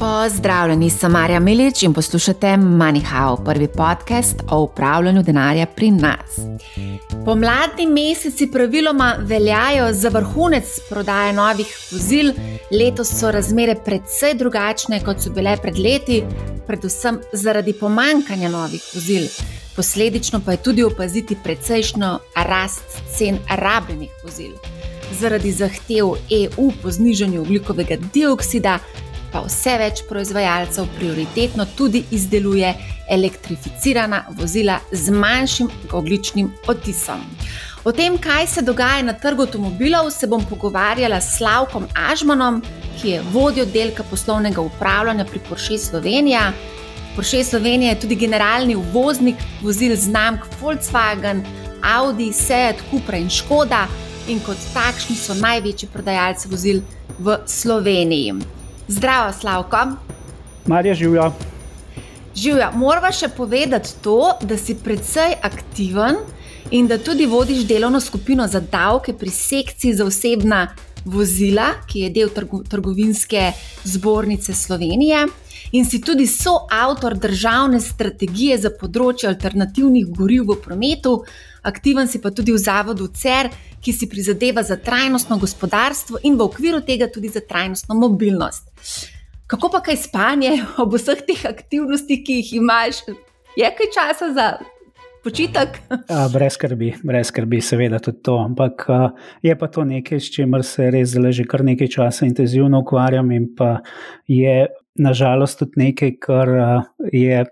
Pozdravljeni, sem Marja Milič in poslušate MoneyHow, prvi podcast o upravljanju denarja pri nas. Pomladni meseci praviloma veljajo za vrhunec prodaje novih vozil, letos so razmere precej drugačne, kot so bile pred leti, predvsem zaradi pomankanja novih vozil. Posledično pa je tudi opaziti precejšno rast cen rabljenih vozil. Zaradi zahtev EU po znižanju oglikovega dioksida pa vse več proizvajalcev prioritetno tudi izdeluje elektrificirana vozila z manjšim ogličnim odtisom. O tem, kaj se dogaja na trgu avtomobilov, se bom pogovarjala s Slavkom Ažmanom, ki je vodjo oddelka poslovnega upravljanja pri Porsche Slovenija. Porsche Slovenija je tudi generalni uvoznik vozil znamk Volkswagen, Audi, Seat, Cupra in Škoda, in kot takšni so največji prodajalci vozil v Sloveniji. Zdravo, Slavko. Marja živijo. Živijo. Moramo še povedati to, da si precej aktiven in da tudi vodiš delovno skupino za davke pri sekciji za osebna vozila, ki je del trgo, trgovinske zbornice Slovenije. In si tudi soavtor državne strategije za področje alternativnih goriv v prometu, aktiven si pa tudi v zavodu CER, ki si prizadeva za trajnostno gospodarstvo in v okviru tega tudi za trajnostno mobilnost. Kako pa kaj spanje ob vseh teh aktivnostih, ki jih imaš, je kaj časa za počitek? A, brez skrbi, brez skrbi, seveda tudi to. Ampak je pa to nekaj, s čimer se res že kar nekaj časa intenzivno ukvarjam in pa je nažalost tudi nekaj, kar je.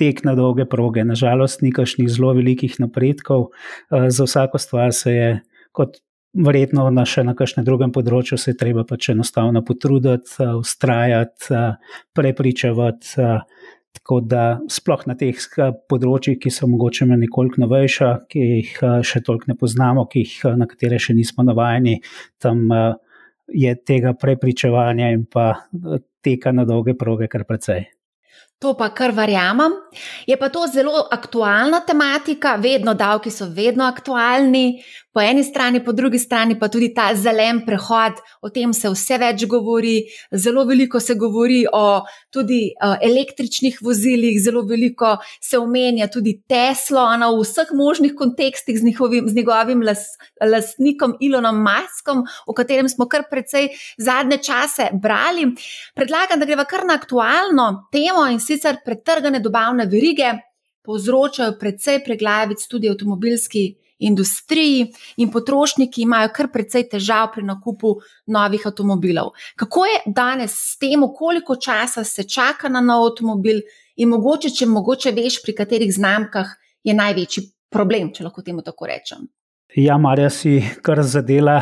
Tek na dolge proge, nažalost, ni kakšnih zelo velikih napredkov. Za vsako stvar se je, kot verjetno na še na kakšnem drugem področju se je treba pač enostavno potruditi, ustrajati, prepričevati. Tako da sploh na teh področjih, ki so mogoče nekoliko novejša, ki jih še toliko ne poznamo, jih, na katere še nismo navajeni, tam je tega prepričevanja in pa teka na dolge proge kar precej. To pa kar verjamem. Je pa to zelo aktualna tematika, vedno davki so vedno aktualni, po eni strani, po drugi strani pa tudi ta zelen prehod, o tem se vse več govori. Zelo veliko se govori o tudi uh, električnih vozilih, zelo veliko se omenja tudi Teslo, ona v vseh možnih kontekstih z, njihovim, z njegovim las, lastnikom Elonom Muskom, o katerem smo kar precej zadnje čase brali. Predlagam, da greva kar na aktualno temo in sicer pretrgane dobavne verige povzročajo precej preglavic tudi avtomobilski industriji in potrošniki imajo kar precej težav pri nakupu novih avtomobilov. Kako je danes s tem, koliko časa se čaka na nov avtomobil in mogoče, če mogoče veš, pri katerih znamkah je največji problem, če lahko temu tako rečem. Ja, Marja si kar zadela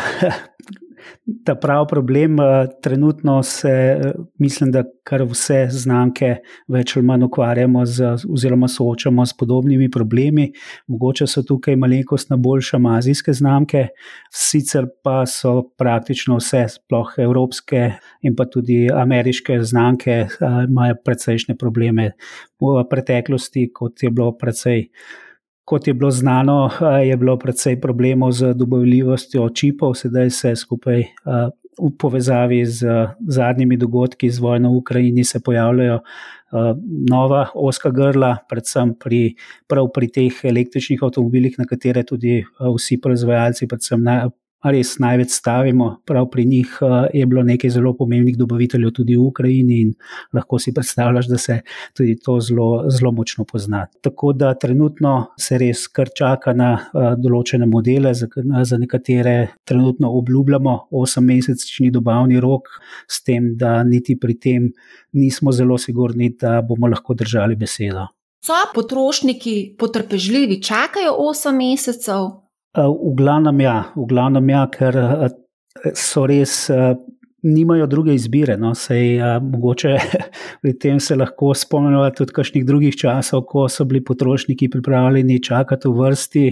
ta pravi problem. Eh, trenutno se, eh, mislim, da kar vse znamke več ali manj ukvarjamo z, oziroma soočamo s podobnimi problemi. Mogoče so tukaj malenkost na boljše azijske znamke, sicer pa so praktično vse, sploh evropske in pa tudi ameriške znamke, eh, imajo precejšnje probleme v preteklosti, kot je bilo precej. Kot je bilo znano, je bilo predvsej problemov z dobavljivostjo čipov, sedaj se skupaj v povezavi z zadnjimi dogodki z vojno v Ukrajini se pojavljajo nova oska grla, predvsem pri, pri teh električnih avtomobilih, na katere tudi vsi proizvajalci, predvsem res največ stavimo. Prav pri njih eh, je bilo nekaj zelo pomembnih dobaviteljev tudi v Ukrajini in lahko si predstavljaš, da se tudi to zelo, zelo močno pozna. Tako da trenutno se res kar čaka na eh, določene modele, za nekatere trenutno obljubljamo 8-mesečni dobavni rok, s tem, da niti pri tem nismo zelo sigurni, da bomo lahko držali besedo. So potrošniki potrpežljivi, čakajo 8 mesecev, v glavnem, ja, v glavnem ja, ker eh, so res. Eh, nimajo druge izbire, no, sej mogoče pri tem se lahko spomnimo tudi kakšnih drugih časov, ko so bili potrošniki pripravljeni čakati v vrsti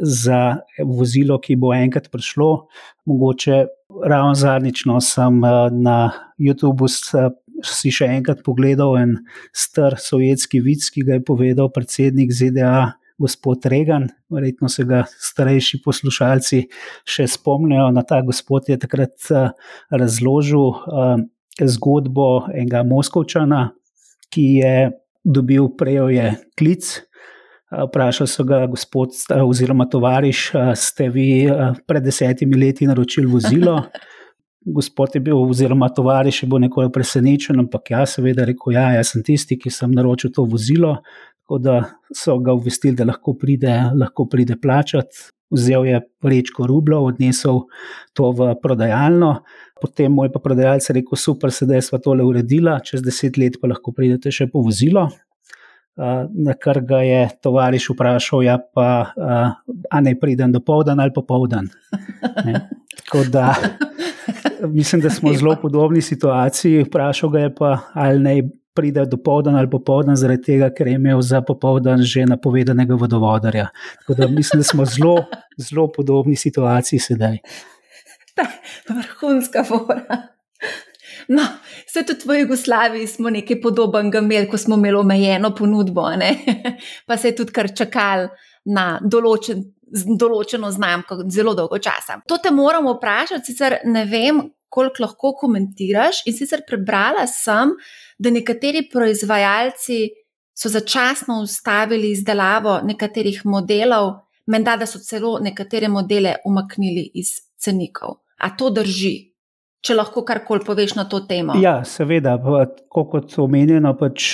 za vozilo, ki bo enkrat prišlo. Mogoče ravno zadnjič no, sem na YouTubu si še enkrat pogledal en star sovjetski vic, ki ga je povedal predsednik ZDA gospod Regan, verjetno se ga starejši poslušalci še spomnijo. Na ta gospod je takrat uh, razložil, uh, zgodbo enega Moskovčana, ki je dobil prejoje klic. Vprašal so ga, gospod, oziroma tovariš, ste vi pred desetimi leti naročili vozilo? Gospod je bil, oziroma tovariš je bil nekoliko presenečen, ampak jaz, seveda, rekel: Ja, jaz sem tisti, ki sem naročil to vozilo. Tako da so ga obvestili, da lahko pride, lahko pride plačati. Vzel je vrečko rublov, odnesel to v prodajalno, potem mu je pa prodajalec rekel: Super, sedaj smo tole uredila, čez deset let pa lahko pridete še po vozilo. Na kar ga je tovariš vprašal, ja, pa, a naj pridem do povdan ali popovdan. Tako da mislim, da smo v zelo podobni situaciji. Vprašal ga je pa, ali naj pride do povdan ali popovdan, zaradi tega, ker je imel za popovdan že napovedanega vodovodarja. Tako da mislim, da smo zelo, zelo podobni situaciji sedaj. Vrhunska fora. No, vse tudi v Jugoslaviji smo nekaj podobnega imeli, ko smo imeli omejeno ponudbo, ne? pa se je tudi kar čakal na določen, določeno znamko zelo dolgo časa. To te moramo vprašati, sicer ne vem, koliko lahko komentiraš. In sicer prebrala sem, da nekateri proizvajalci so začasno ustavili izdelavo nekaterih modelov, menda da so celo nekatere modele umaknili iz cenikov. A to drži? Če lahko karkoli poveš na to temo. Ja, seveda, kot omenjeno, pač,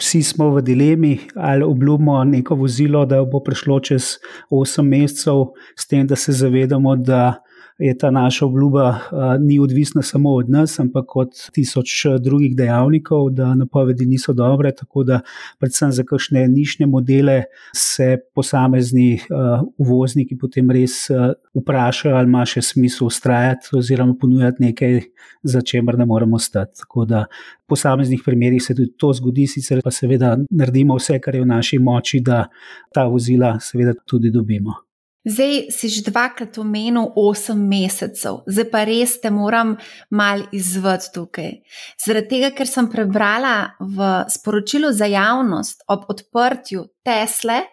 vsi smo v dilemi, ali obljubimo neko vozilo, da bo prišlo čez 8 mesecev, s tem, da se zavedamo, da je ta naša obljuba uh, ni odvisna samo od nas, ampak od tisoč drugih dejavnikov, da napovedi niso dobre. Tako da, predvsem za kakšne nišne modele, se posamezni uh, uvozniki potem res vprašajo, ali ima še smisel ustrajati oziroma ponujati nekaj, za čemer ne moremo stati. Tako da, v posameznih primerjih se tudi to zgodi, sicer pa seveda naredimo vse, kar je v naši moči, da ta vozila seveda tudi dobimo. Zdaj si že dvakrat omenil 8 mesecev, zdaj pa res te moram mal izvati tukaj. Zaradi tega, ker sem prebrala v sporočilu za javnost ob odprtju Tesle,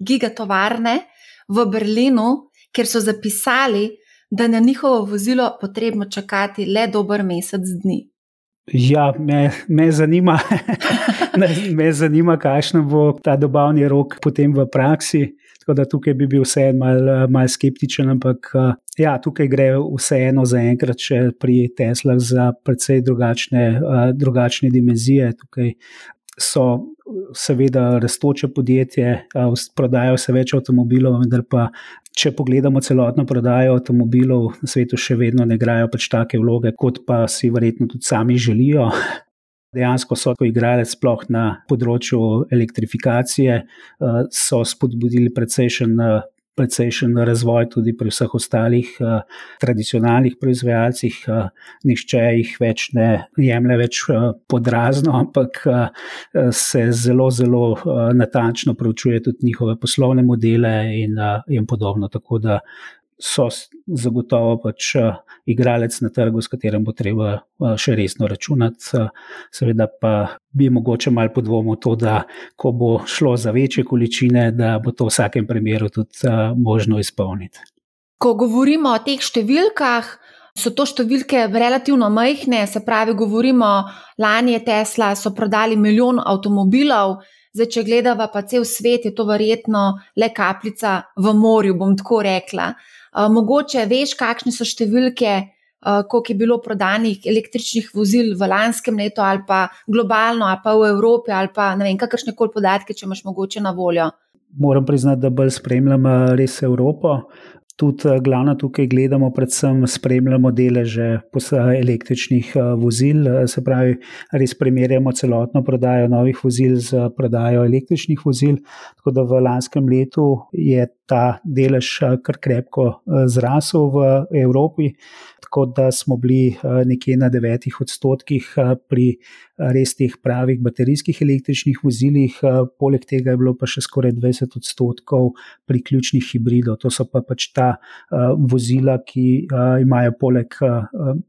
gigatovarne v Berlinu, kjer so zapisali, da na njihovo vozilo potrebno čakati le dober mesec dni. Ja, me, me zanima, me zanima, kakšen bo ta dobavni rok potem v praksi. Tako da tukaj bi bil vseeno mal, mal skeptičen, ampak ja, tukaj gre vseeno za enkrat, če pri Teslah za precej drugačne, drugačne dimenzije. Tukaj so seveda raztoče podjetje, prodajajo se več avtomobilov, vendar pa. Če pogledamo celotno prodajo avtomobilov na svetu, še vedno ne igrajo pač take vloge, kot pa si verjetno tudi sami želijo dejansko so to igrali sploh na področju elektrifikacije, eh, so spodbudili precejšen. Eh, precejšen razvoj tudi pri vseh ostalih uh, tradicionalnih proizvajalcih, uh, nišče jih več ne jemlje več uh, podrazno, ampak uh, se zelo, zelo uh, natančno preučuje tudi njihove poslovne modele in, uh, in podobno. Tako da so zagotovo pač uh, igralec na trgu, s katerim bo treba uh, še resno računati. Uh, seveda pa bi mogoče malo podvomil to, da ko bo šlo za večje količine, da bo to v vsakem primeru tudi možno izpolniti. Ko govorimo o teh številkah. So to številke relativno majhne, se pravi, govorimo, lani je Tesla, so prodali milijon avtomobilov, zdaj, če gledava pa cel svet, je to verjetno le kapljica v morju, bom tako rekla. Uh, mogoče veš, kakšne so številke, uh, koliko je bilo prodanih električnih vozil v lanskem letu, ali pa globalno, ali pa v Evropi, ali pa ne vem, kakršne koli podatke, če imaš mogoče na voljo. Moram priznati, da bolj spremljam res Evropo. Tudi eh, glavno tukaj gledamo, predvsem spremljamo deleže električnih eh, vozil, eh, se pravi, res primerjamo celotno prodajo novih vozil z prodajo električnih vozil. Tako da v lanskem letu je ta delež kar krepko zrasel v Evropi, tako da smo bili nekje na devetih odstotkih pri res teh pravih baterijskih električnih vozilih, poleg tega je bilo pa še skoraj 20 odstotkov pri ključnih hibridov. To so pa pač ta vozila, ki imajo poleg,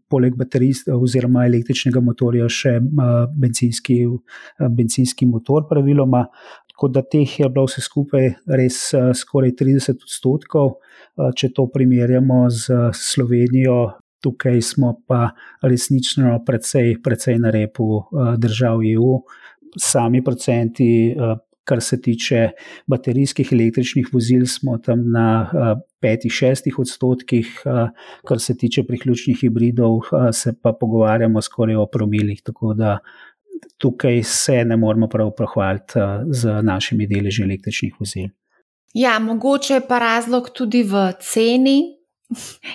poleg baterijstva oziroma električnega motorja še benzinski, benzinski motor, praviloma. Tako da teh je bilo vse skupaj res skoraj 30 odstotkov. Če to primerjamo z Slovenijo, tukaj smo pa resnično precej, precej na repu držav EU. Sami procenti kar se tiče baterijskih električnih vozil, smo tam na 5-6 odstotkih, kar se tiče priključnih hibridov, se pa pogovarjamo skoraj o promilih. Tako da tukaj se ne moramo prav pohvaliti z našimi deleži električnih vozil. Ja, mogoče je pa razlog tudi v ceni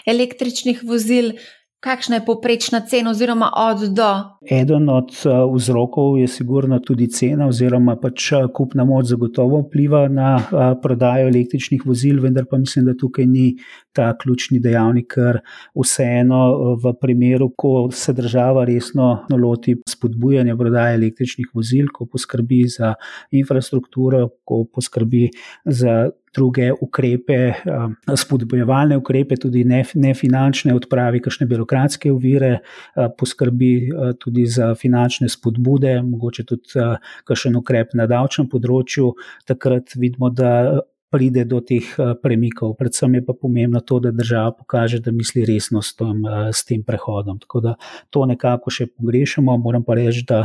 električnih vozil. Kakšna je poprečna cena, oziroma od do? Eden od eh, vzrokov je sigurno tudi cena, oziroma pač eh, kupna moč zagotovo vpliva na eh, prodajo električnih vozil, vendar pa mislim, da tukaj ni ta ključni dejavnik, ker vseeno v primeru, ko se država resno loti spodbujanja prodaje električnih vozil, ko poskrbi za infrastrukturo, ko poskrbi za druge ukrepe, um, spodbojevalne ukrepe, tudi nefinančne, ne odpravi kakšne birokratske ovire, uh, poskrbi uh, tudi za finančne spodbude, mogoče tudi kakšen ukrep na davčnem področju. Takrat vidimo, da. Pride do teh premikov. Predvsem je pa pomembno to, da država pokaže, da misli resno s tem, s tem prehodom. Tako da to nekako še pogrešamo. Moram pa reči, da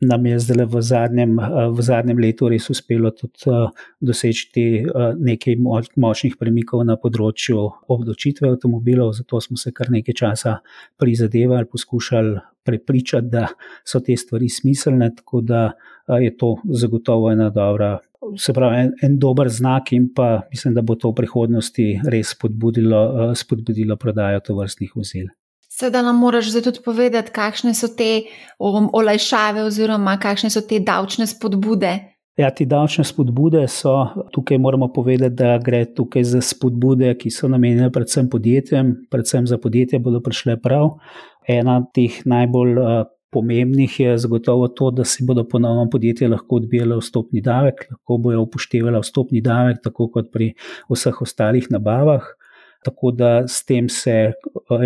nam je zdaj v zadnjem, eh, v zadnjem letu res uspelo tudi eh, doseči eh, nekaj močnih premikov na področju obdočitve avtomobilov, zato smo se kar nekaj časa prizadevali, poskušali prepričati, da so te stvari smiselne, tako da je to zagotovo ena dobra. Se pravi, en, en dober znak, in pa mislim, da bo to v prihodnosti res spodbudilo, spodbudilo prodajo tovrstnih vozil. Sedaj nam moraš zdaj tudi povedati, kakšne so te um, olajšave oziroma kakšne so te davčne spodbude. Ja, ti davčne spodbude so, tukaj moramo povedati, da gre tukaj za spodbude, ki so namenjene predvsem podjetjem, predvsem za podjetje bodo prišle prav. Ena teh najbolj uh, pomembnih je zagotovo to, da si bodo ponovno podjetje lahko odbijalo vstopni davek, lahko bojo upoštevali vstopni davek, tako kot pri vseh ostalih nabavah tako da s tem se eh,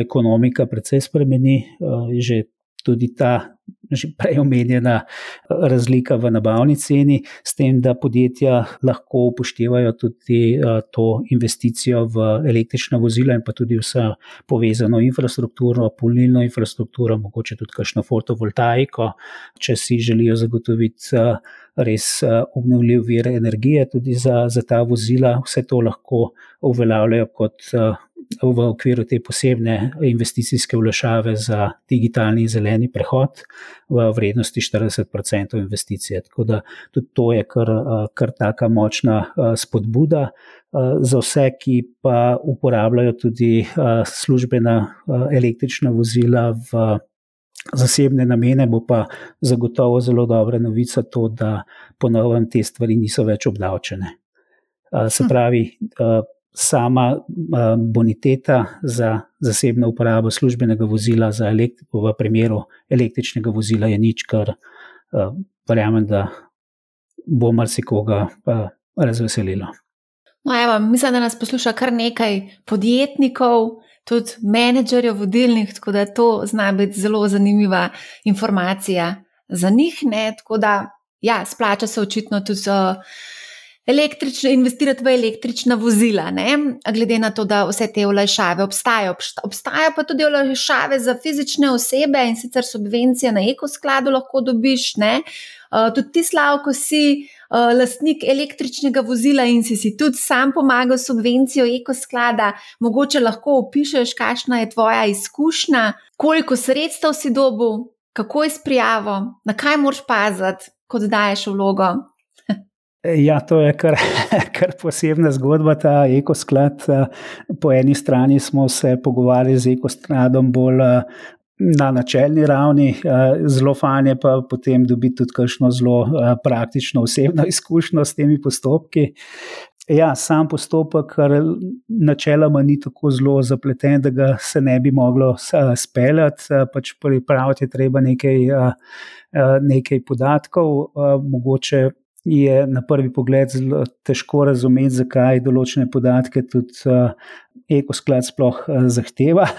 ekonomika precej spremeni, eh, že tudi ta že prej omenjena eh, razlika v nabavni ceni, s tem, da podjetja lahko upoštevajo tudi to investicijo v električna vozila in pa tudi vsa povezano infrastrukturo, polnilno infrastrukturo, mogoče tudi kakšno fotovoltaiko, če si želijo zagotoviti res obnovljiv vir energije tudi za, za ta vozila, vse to lahko uveljavljajo kot v okviru te posebne investicijske vlašave za digitalni zeleni prehod v vrednosti 40% investicije. Tako da tudi to je kar, kar taka močna spodbuda za vse, ki pa uporabljajo tudi službena električna vozila v zasebne namene, bo pa zagotovo zelo dobra novica to, da ponovno te stvari niso več obdavčene. Se hm. pravi, sama boniteta za zasebno uporabo službenega vozila, za elektriko, v primeru električnega vozila, je nič, kar verjamem, da bo marsikoga razveselilo. No, evo, mislim, da nas posluša kar nekaj podjetnikov, tudi menedžerjev, vodilnih, tako da to zna biti zelo zanimiva informacija za njih. Ne? Tako da, ja, splača se očitno tudi. Uh, električne, investirati v električna vozila, ne? glede na to, da vse te olajšave obstajajo. Obstajajo pa tudi olajšave za fizične osebe in sicer subvencije na ekoskladu lahko dobiš. Uh, tudi ti, Slavko, si uh, lastnik električnega vozila in si, si tudi sam pomagal s subvencijo ekosklada. Mogoče lahko opišeš, kakšna je tvoja izkušnja, koliko sredstev si dobil, kako je s prijavo, na kaj moraš paziti, ko daješ vlogo. Ja, to je kar, kar posebna zgodba, ta ekosklad. Po eni strani smo se pogovarjali z ekoskladom bolj na načelni ravni, zelo fajn je pa potem dobiti tudi kakšno zelo praktično osebno izkušnjo s temi postopki. Ja, sam postopek, kar načeloma ni tako zelo zapleten, da ga se ne bi moglo speljati, pač pripraviti je treba nekaj, nekaj podatkov, mogoče je na prvi pogled zelo težko razumeti, zakaj določene podatke tudi uh, ekosklad sploh uh, zahteva.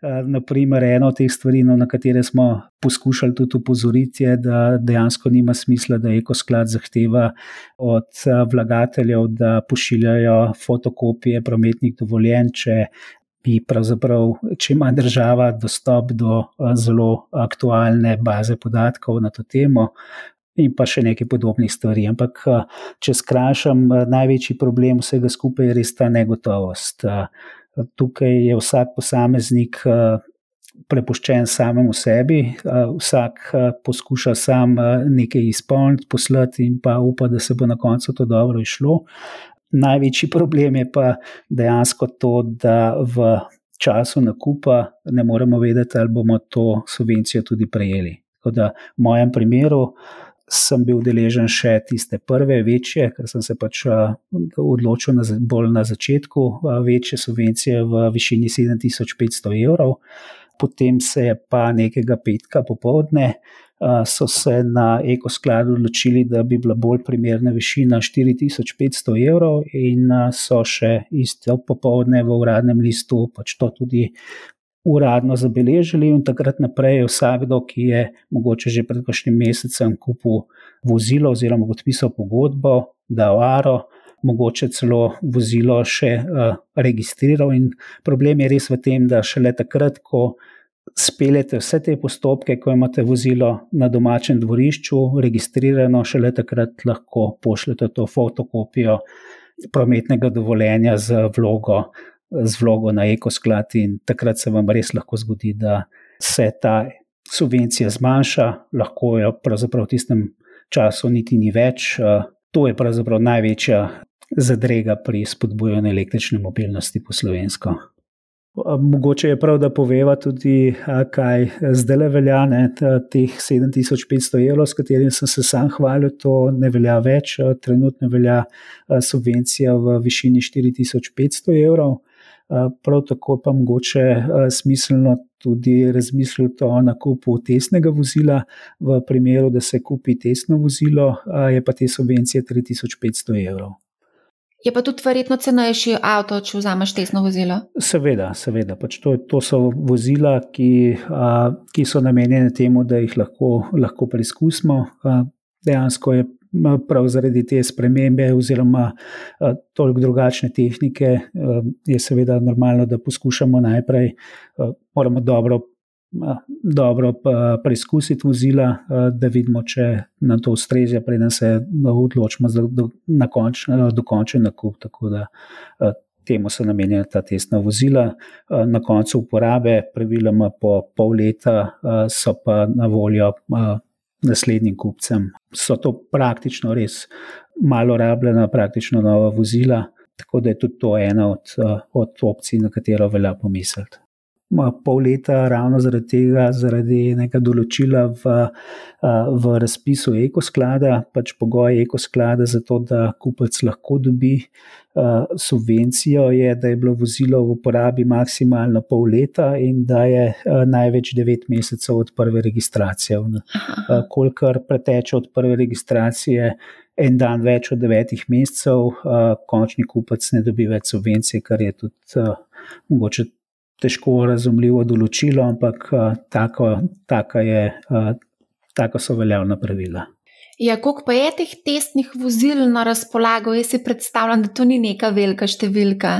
Uh, naprimer, eno od teh stvari, no, na katere smo poskušali tudi upozoriti, je, da dejansko nima smisla, da ekosklad zahteva od vlagateljev, da pošiljajo fotokopije prometnih dovoljenj, če bi pravzaprav, če ima država dostop do zelo aktualne baze podatkov na to temo. In pa še nekaj podobnih stvari. Ampak, če skrajšam, največji problem vsega skupaj je res ta negotovost. Tukaj je vsak posameznik prepuščen samemu sebi, vsak poskuša sam nekaj izpolniti, poslati in pa upa, da se bo na koncu to dobro išlo. Največji problem je pa dejansko to, da v času nakupa ne moremo vedeti, ali bomo to subvencijo tudi prejeli. Tako da v mojem primeru sem bil deležen še tiste prve, večje, ker sem se pač odločil na, bolj na začetku, večje subvencije v višini 7500 evrov potem se je pa nekega petka popovdne. So se na ekoskladu odločili, da bi bila bolj primerna višina 4500 evrov, in so še isto popovdne v uradnem listu pač to tudi uradno zabeležili. In takrat naprej je vsakdo, ki je mogoče že pred kakšnim mesecem kupil vozilo oziroma podpisal pogodbo, da je aro, mogoče celo vozilo še registriral. In problem je res v tem, da šele takrat, ko speljete vse te postopke, ko imate vozilo na domačem dvorišču, registrirano, šele takrat lahko pošljete to fotokopijo prometnega dovoljenja z vlogo, z vlogo na ekosklad, in takrat se vam res lahko zgodi, da se ta subvencija zmanjša, lahko jo pravzaprav v tistem času niti ni več. To je pravzaprav največja zadrega pri spodbujanju električne mobilnosti po slovensko. Mogoče je prav, da poveva tudi, kaj zdaj le velja. Ne, teh 7500 evrov, s katerim sem se sam hvalil, to ne velja več. Trenutno velja subvencija v višini 4500 evrov. Prav tako pa mogoče smiselno tudi razmisliti o nakupu testnega vozila. V primeru, da se kupi testno vozilo, je pa te subvencije 3500 evrov. Je pa tudi verjetno cenejši avto, če vzameš tesno vozilo. Seveda, seveda. Pač to, to so vozila, ki, a, ki so namenjene temu, da jih lahko, lahko preizkusimo. A, dejansko je prav zaradi te spremembe, oziroma a, toliko drugačne tehnike, a, je seveda normalno, da poskušamo najprej, moramo dobro dobro preizkusiti vozila, da vidimo, če nam to ustreza, preden se odločimo za dokončen nakup. Tako da temu so namenjena ta testna vozila. Na koncu uporabe, praviloma po pol leta, so pa na voljo naslednjim kupcem. So to praktično res malo rabljena, praktično nova vozila. Tako da je tudi to ena od, od opcij, na katero velja pomisliti pol leta, ravno zaradi tega, zaradi nekega določila v, v razpisu ekosklada, pač pogoj ekosklada za to, da kupec lahko dobi subvencijo, je, da je bilo vozilo v uporabi maksimalno pol leta in da je največ devet mesecev od prve registracije. Kolikor preteče od prve registracije. En dan več od devetih mesecev, končni kupec ne dobi več subvencije, kar je tudi uh, mogoče težko razumljivo določilo, ampak tako, tako, je, tako so veljavna pravila. Ja, koliko pa je teh testnih vozil na razpolago? Jaz si predstavljam, da to ni neka velika številka.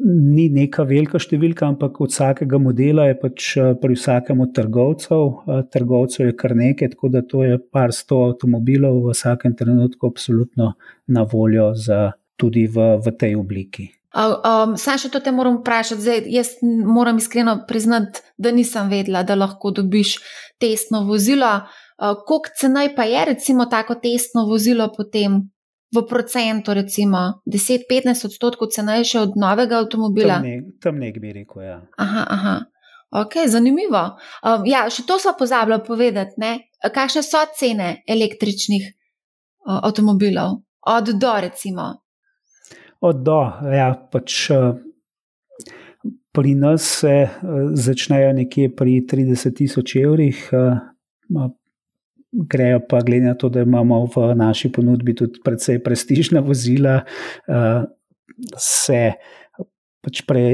Ni neka velika številka, ampak od vsakega modela je pač pri vsakem od trgovcev. Trgovcev je kar nekaj, tako da to je par sto avtomobilov v vsakem trenutku, absolutno na voljo za, tudi v, v tej obliki. Um, Sam še to te moram vprašati. Zdaj, jaz moram iskreno priznati, da nisem vedela, da lahko dobiš testno vozilo. Uh, Koliko cenaj pa je, recimo, tako testno vozilo potem v procentu, recimo 10-15 odstotkov cenejše od novega avtomobila? Tam, ne, tam nek bi rekel. Ja. Aha, aha. Ok, zanimivo. Um, ja, še to smo pozabili povedati. Ne? Kakšne so cene električnih uh, avtomobilov? Od do, recimo od do. Ja, pač, eh, pri nas se eh, začnejo nekje pri 30 tisoč evrih, eh, grejo pa, glede na to, da imamo v naši ponudbi tudi precej prestižna vozila, se pač pre,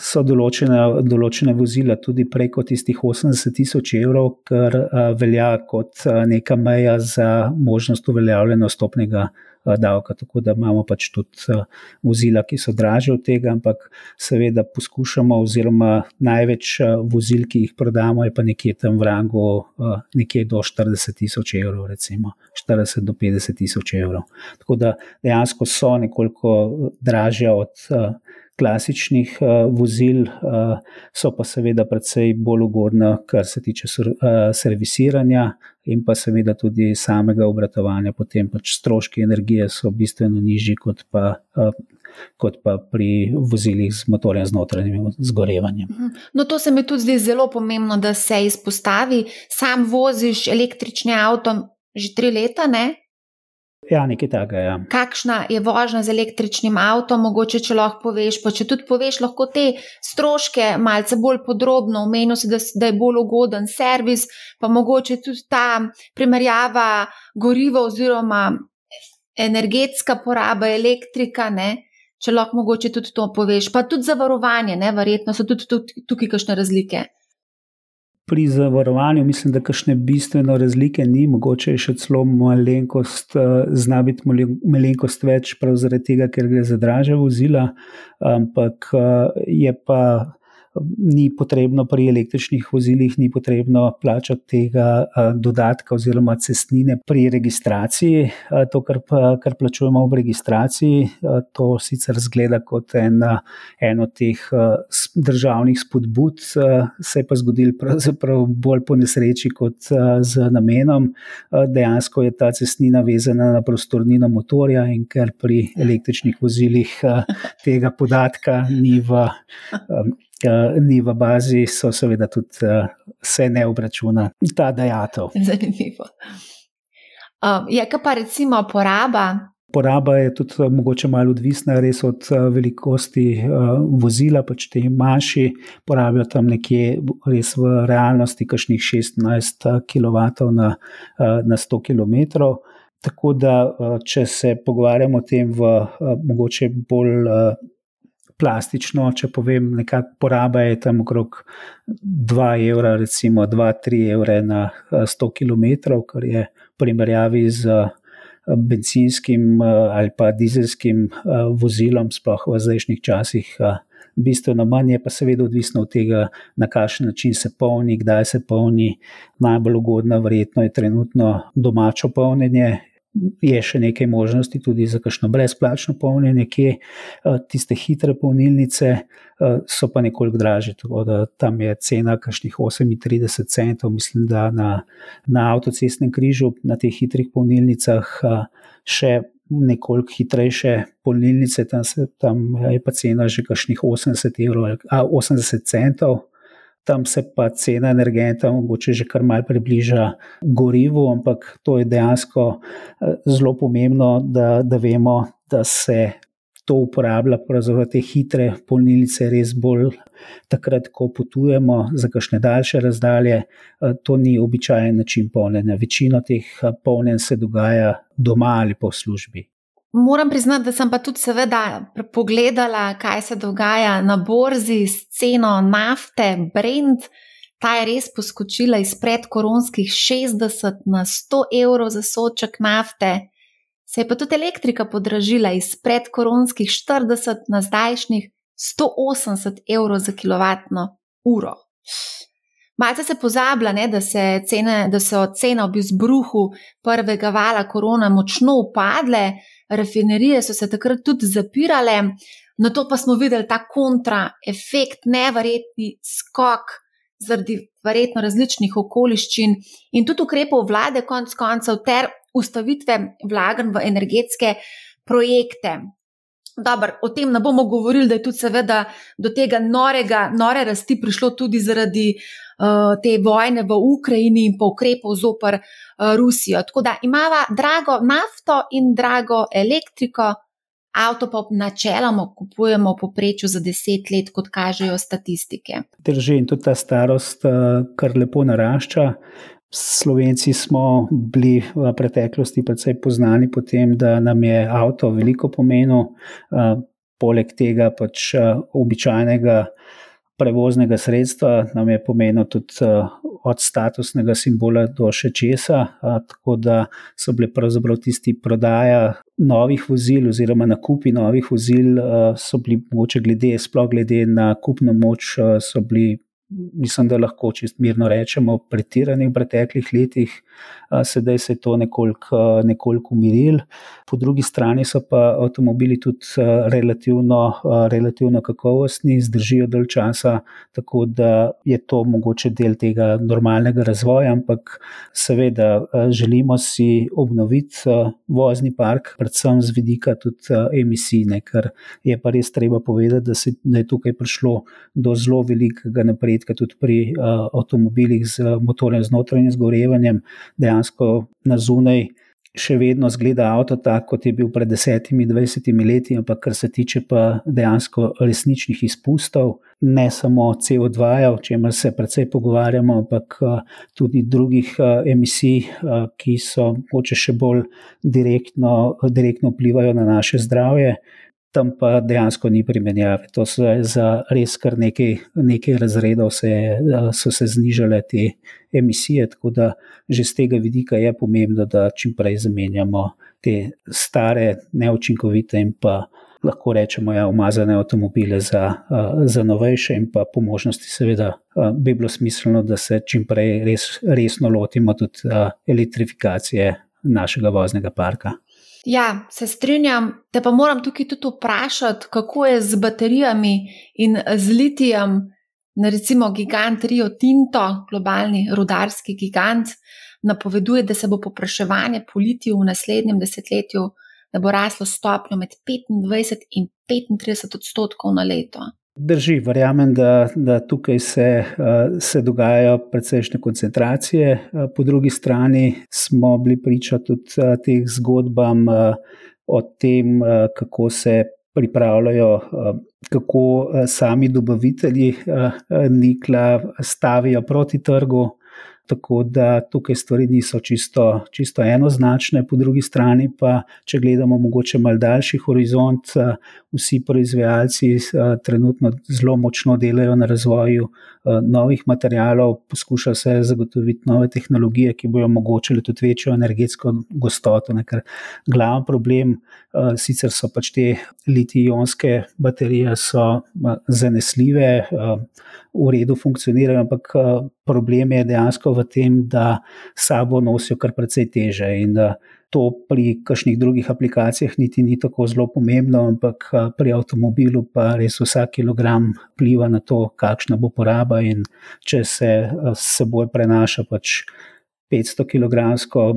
so določene, določene vozila tudi preko tistih 80 tisoč evrov, kar uh, velja kot uh, neka meja za možnost uveljavljanja stopnega davka. Tako da imamo pač tudi uh, vozila, ki so draže od tega, ampak seveda poskušamo, oziroma največ uh, vozil, ki jih prodamo, je pa nekje tam v rangu nekje do 40 tisoč evrov, recimo 40 do 50 tisoč evrov. Tako da dejansko so nekoliko dražja od. Klasičnih uh, vozil, uh, so pa seveda precej bolj ugodna, kar se tiče sur, uh, servisiranja in pa seveda tudi samega obratovanja. Potem pač stroški energije so bistveno nižji kot pa. Uh, Kot pa pri vozilih z motorjem z notranjim zgorevanjem. Mhm. No, to se mi tudi zdi zelo pomembno, da se izpostavi. Sam voziš električni avto že tri leta, ne? Ja, nekaj takega. Ja. Kakšna je vožnja z električnim avtom, mogoče če lahko poveš, pa če tudi poveš, lahko te stroške malce bolj podrobno omenil, da, da je bolj ugoden servis, pa mogoče tudi ta primerjava goriva oziroma energetska poraba elektrika. Ne? Če lahko mogoče tudi to poveš, pa tudi zavarovanje, ne? verjetno so tudi tukaj kakšne razlike pri zavarovanju mislim, da kakšne bistvene razlike ni, mogoče je še celo malenkost, eh, zna biti malenkost več, prav zaradi tega, ker gre za draže vozila, ampak eh, je pa ni potrebno pri električnih vozilih, ni potrebno plačati tega dodatka oziroma cestnine pri registraciji. To, kar, kar plačujemo v registraciji, to sicer zgleda kot en, en od teh državnih spodbud, se je pa zgodil pravzaprav bolj po nesreči kot z namenom. Dejansko je ta cestnina vezana na prostornino motorja in ker pri električnih vozilih tega podatka ni v ni v bazi, so seveda tudi uh, se ne obračuna ta dejatev. Zanimivo. Um, je pa recimo poraba. Poraba je tudi uh, mogoče malo odvisna res od uh, velikosti uh, vozila, pač te manjši porabijo tam nekje res v realnosti kakšnih 16 kW na, uh, na 100 km. Tako da, uh, če se pogovarjamo o tem v uh, mogoče bolj uh, plastično, če povem, nekako poraba je tam okrog 2 evra, recimo 2-3 evre na 100 km, kar je v primerjavi z eh, benzinskim eh, ali pa dizelskim eh, vozilom, sploh v zdajšnjih časih. Bistveno manj je pa seveda odvisno od tega, na kakšen način se polni, kdaj se polni. Najbolj ugodno, verjetno, je trenutno domačo polnjenje, je še nekaj možnosti tudi za kakšno brezplačno polnjenje, kje eh, tiste hitre polnilnice eh, so pa nekoliko dražje. Tam je cena kakšnih 38 centov, mislim, da na, na avtocestnem križu, na teh hitrih polnilnicah eh, še. Nekoliko hitrejše polnilnice, tam, se, tam je pa cena že kakšnih 80, evrov, a, 80 centov, tam se pa cena energenta mogoče že kar mal približa gorivu, ampak to je dejansko eh, zelo pomembno, da, da vemo, da se to uporablja, pravzaprav te hitre polnilnice, res bolj takrat, ko potujemo za kakšne daljše razdalje. Eh, to ni običajen način polnjenja. Večino teh eh, polnjenj se dogaja doma ali v službi. Moram priznati, da sem pa tudi seveda pogledala, kaj se dogaja na borzi s ceno nafte, Brent. Ta je res poskočila iz predkoronskih 60 na 100 evrov za soček nafte. Se je pa tudi elektrika podražila iz predkoronskih 40 na zdajšnjih 180 evrov za kilovatno uro. Malce se pozablja, ne, da, se cene, da so cene ob izbruhu prvega vala korona močno upadle rafinerije so se takrat tudi zapirale, na to pa smo videli ta kontraefekt, neverjetni skok zaradi verjetno različnih okoliščin in tudi ukrepov vlade, konc koncev, ter ustavitve vlaganj v energetske projekte. Dobar, o tem ne bomo govorili, da je tudi seveda do tega norega, nore rasti prišlo tudi zaradi uh, te vojne v Ukrajini in pa ukrepov zoper uh, Rusijo. Tako da imamo drago nafto in drago elektriko, avto pa načeloma kupujemo poprečju za deset let, kot kažejo statistike. Drži in tudi ta starost, uh, kar lepo narašča. Slovenci smo bili v preteklosti precej poznani po tem, da nam je avto veliko pomenil. poleg tega pač običajnega prevoznega sredstva, nam je pomenilo tudi od statusnega simbola do še česa. Tako da so bile pravzaprav tisti prodaja novih vozil oziroma nakupi novih vozil, so bili mogoče glede, sploh glede na kupno moč, so bili mislim, da lahko čist mirno rečemo, pretirani v preteklih letih, sedaj se je to nekoliko, nekoliko umiril. Po drugi strani so pa avtomobili tudi relativno, relativno kakovostni, zdržijo dalj časa, tako da je to mogoče del tega normalnega razvoja, ampak seveda želimo si obnoviti vozni park, predvsem z vidika tudi emisij, ne, ker je pa res treba povedati, da, se, da je tukaj prišlo do zelo velikega napredka napredka tudi pri uh, avtomobilih z motorjem z notranjim zgorevanjem, dejansko na zunaj. Še vedno zgleda avto tako, kot je bil pred desetimi, dvajsetimi leti, ampak kar se tiče pa dejansko resničnih izpustov, ne samo CO2, o čemer se precej pogovarjamo, ampak tudi drugih emisij, ki so moče še bolj direktno, direktno vplivajo na naše zdravje tam pa dejansko ni primerjave. To so za res kar nekaj, nekaj razredov, se, so se znižale te emisije, tako da že z tega vidika je pomembno, da čim prej zamenjamo te stare, neučinkovite in pa. Lahko rečemo, da ja, je umazane avtomobile za, za novejše, in pa po možnosti, seveda, bi bilo smiselno, da se čim prej res, resno lotimo tudi elektrifikacije našega voznega parka. Ja, se strinjam, te pa moram tukaj tudi vprašati, kako je z baterijami in z litijem, recimo gigant Rio Tinto, globalni rudarski gigant, napoveduje, da se bo popraševanje po litiju v naslednjem desetletju, da bo raslo stopnjo med 25 in 35 odstotkov na leto. Drži, verjamem, da, da tukaj se, eh, se dogajajo precejšnje koncentracije. Eh, po drugi strani smo bili priča tudi eh, teh zgodbam o tem, kako se pripravljajo, kako sami dobavitelji nikla stavijo proti trgu. Tako da tukaj stvari niso čisto, čisto enoznačne, po drugi strani pa, če gledamo mogoče mal daljši horizont, vsi proizvajalci trenutno zelo močno delajo na razvoju novih materijalov, poskušajo se zagotoviti nove tehnologije, ki bodo omogočile tudi večjo energetsko gostoto. Ne, ker glavni problem, sicer so pač te litijonske baterije zanesljive, v redu funkcionirajo, ampak problem je dejansko v tem, da sabo nosijo kar precej teže. In to pri kakšnih drugih aplikacijah niti ni tako zelo pomembno, ampak pri avtomobilu pa res vsak kilogram vpliva na to, kakšna bo poraba in če se s seboj prenaša pač. 500 kg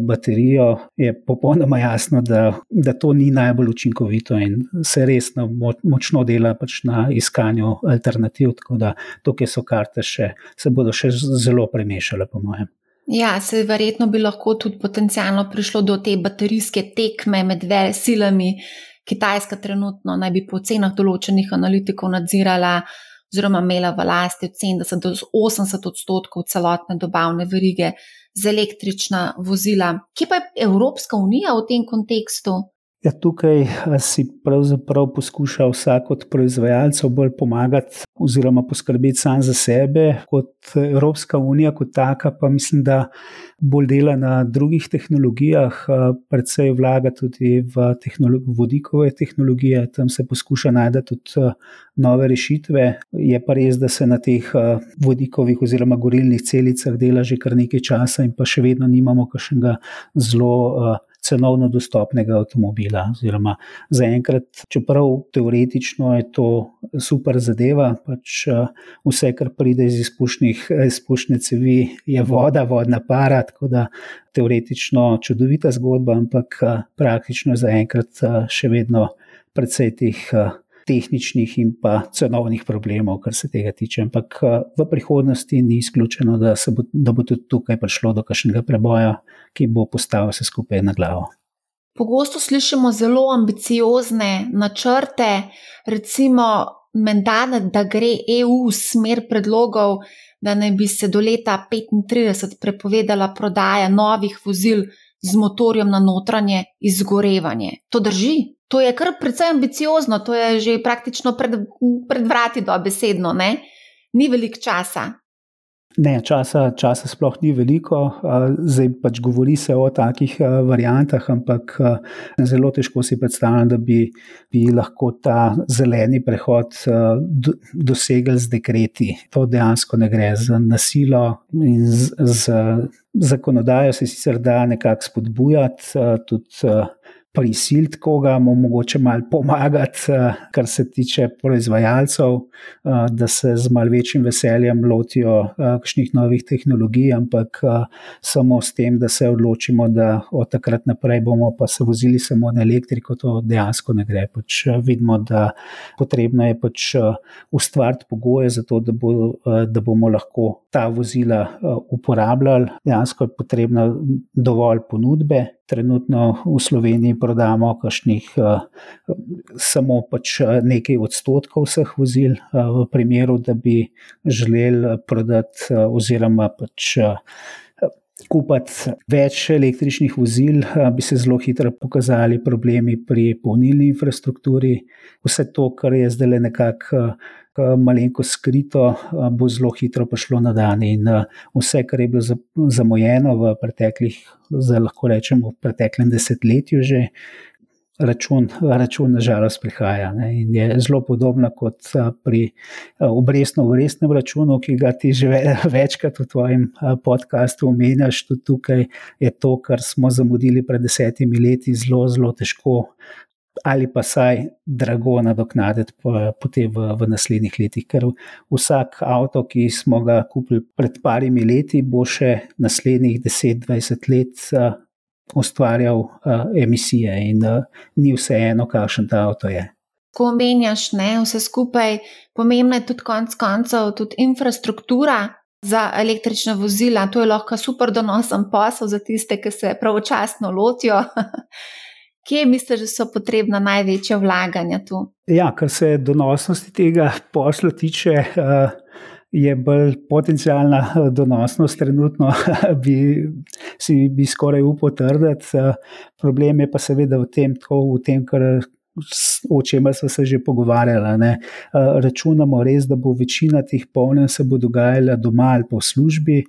baterijo, je popolnoma jasno, da, da to ni najbolj učinkovito in se resno močno dela pač na iskanju alternativ. Tako da tukaj so karte še, se bodo še zelo premešale, po mojem. Ja, se verjetno bi lahko tudi potencialno prišlo do te baterijske tekme med silami. Kitajska trenutno naj bi po cenah določenih analitikov nadzirala oziroma imela v lasti od 70 do 80 odstotkov celotne dobavne verige za električna vozila. Kje pa je Evropska unija v tem kontekstu? Ja, tukaj si pravzaprav poskuša vsak od proizvajalcev bolj pomagati, oziroma poskrbeti sam za sebe, kot Evropska unija, kot taka, pa mislim, da bolj dela na drugih tehnologijah, predvsej vlaga tudi v tehnolog vodikove tehnologije, tam se poskuša najti tudi nove rešitve. Je pa res, da se na teh vodikovih oziroma gorilnih celicah dela že kar nekaj časa, in pa še vedno nimamo kakšnega zelo cenovno dostopnega avtomobila. Oziroma, zaenkrat, čeprav teoretično je to super zadeva, pač vse, kar pride iz izpušne cevi, je voda, vodna para. Tako da teoretično čudovita zgodba, ampak praktično zaenkrat še vedno precej teh tehničnih in pa cenovnih problemov, kar se tega tiče. Ampak eh, v prihodnosti ni izključeno, da, bo, da bo tudi tukaj prišlo do kakšnega preboja, ki bo postavil vse skupaj na glavo. Pogosto slišimo zelo ambiciozne načrte, recimo, menda, da gre EU v smer predlogov, da naj bi se do leta 2035 prepovedala prodaja novih vozil z motorjem na notranje izgorevanje. To drži. To je kar precej ambiciozno, to je že praktično pred, pred vrati, dobesedno, ne? Ni veliko časa. Ne, časa, časa sploh ni veliko, zdaj pač govori se o takih variantah, ampak zelo težko si predstavljam, da bi, bi lahko ta zeleni prehod dosegli z dekreti. To dejansko ne gre z nasilo in z, z zakonodajo se sicer da nekako spodbujati, tudi prisiliti koga, mu mogoče malo pomagati, eh, kar se tiče proizvajalcev, eh, da se z malo večjim veseljem lotijo eh, kakšnih novih tehnologij, ampak samo s tem, da se odločimo, da od takrat naprej bomo pa se vozili samo na elektriko, to dejansko ne gre. Pač vidimo, da potrebno je pač ustvariti pogoje za to, da, bo, da bomo lahko ta vozila uporabljali. Dejansko je potrebno dovolj ponudbe. Trenutno v Sloveniji prodamo kašnih, uh, samo pač eh, nekaj odstotkov vseh vozil, uh, v primeru, da bi želeli prodati uh, oziroma pač. Kupiti več električnih vozil, bi se zelo hitro pokazali problemi pri polnilni infrastrukturi. Vse to, kar je zdaj nekako malenko skrito, bo zelo hitro prišlo na dan. In vse, kar je bilo zamujeno v preteklih, zdaj lahko rečemo v preteklem desetletju, že račun, račun nažalost, prihaja. Ne? In je zelo podobno kot pri obrestno-obrestnem računu, ki ga ti že večkrat v tvojem podkastu omenjaš. Tudi tukaj je to, kar smo zamudili pred desetimi leti, zelo, zelo težko ali pa saj drago nadoknaditi potem v, v naslednjih letih. Ker vsak avto, ki smo ga kupili pred parimi leti, bo še naslednjih 10-20 let ustvarjal uh, emisije in uh, ni vseeno, kakšen ta avto je. Ko omenjaš ne, vse skupaj, pomembna je tudi konec koncev tudi infrastruktura. Za električna vozila, to je lahko super donosen posel za tiste, ki se pravočasno lotijo. Kje misliš, da so potrebna največja vlaganja tu? Ja, kar se donosnosti tega posla tiče, eh, je bolj potencijalna eh, donosnost. Trenutno bi si bi skoraj upal trditi. Eh, problem je pa seveda v tem, tako, v tem kar o čemer smo se že pogovarjali. Ne. Računamo res, da bo večina teh polnjen se bo dogajala doma ali po službi,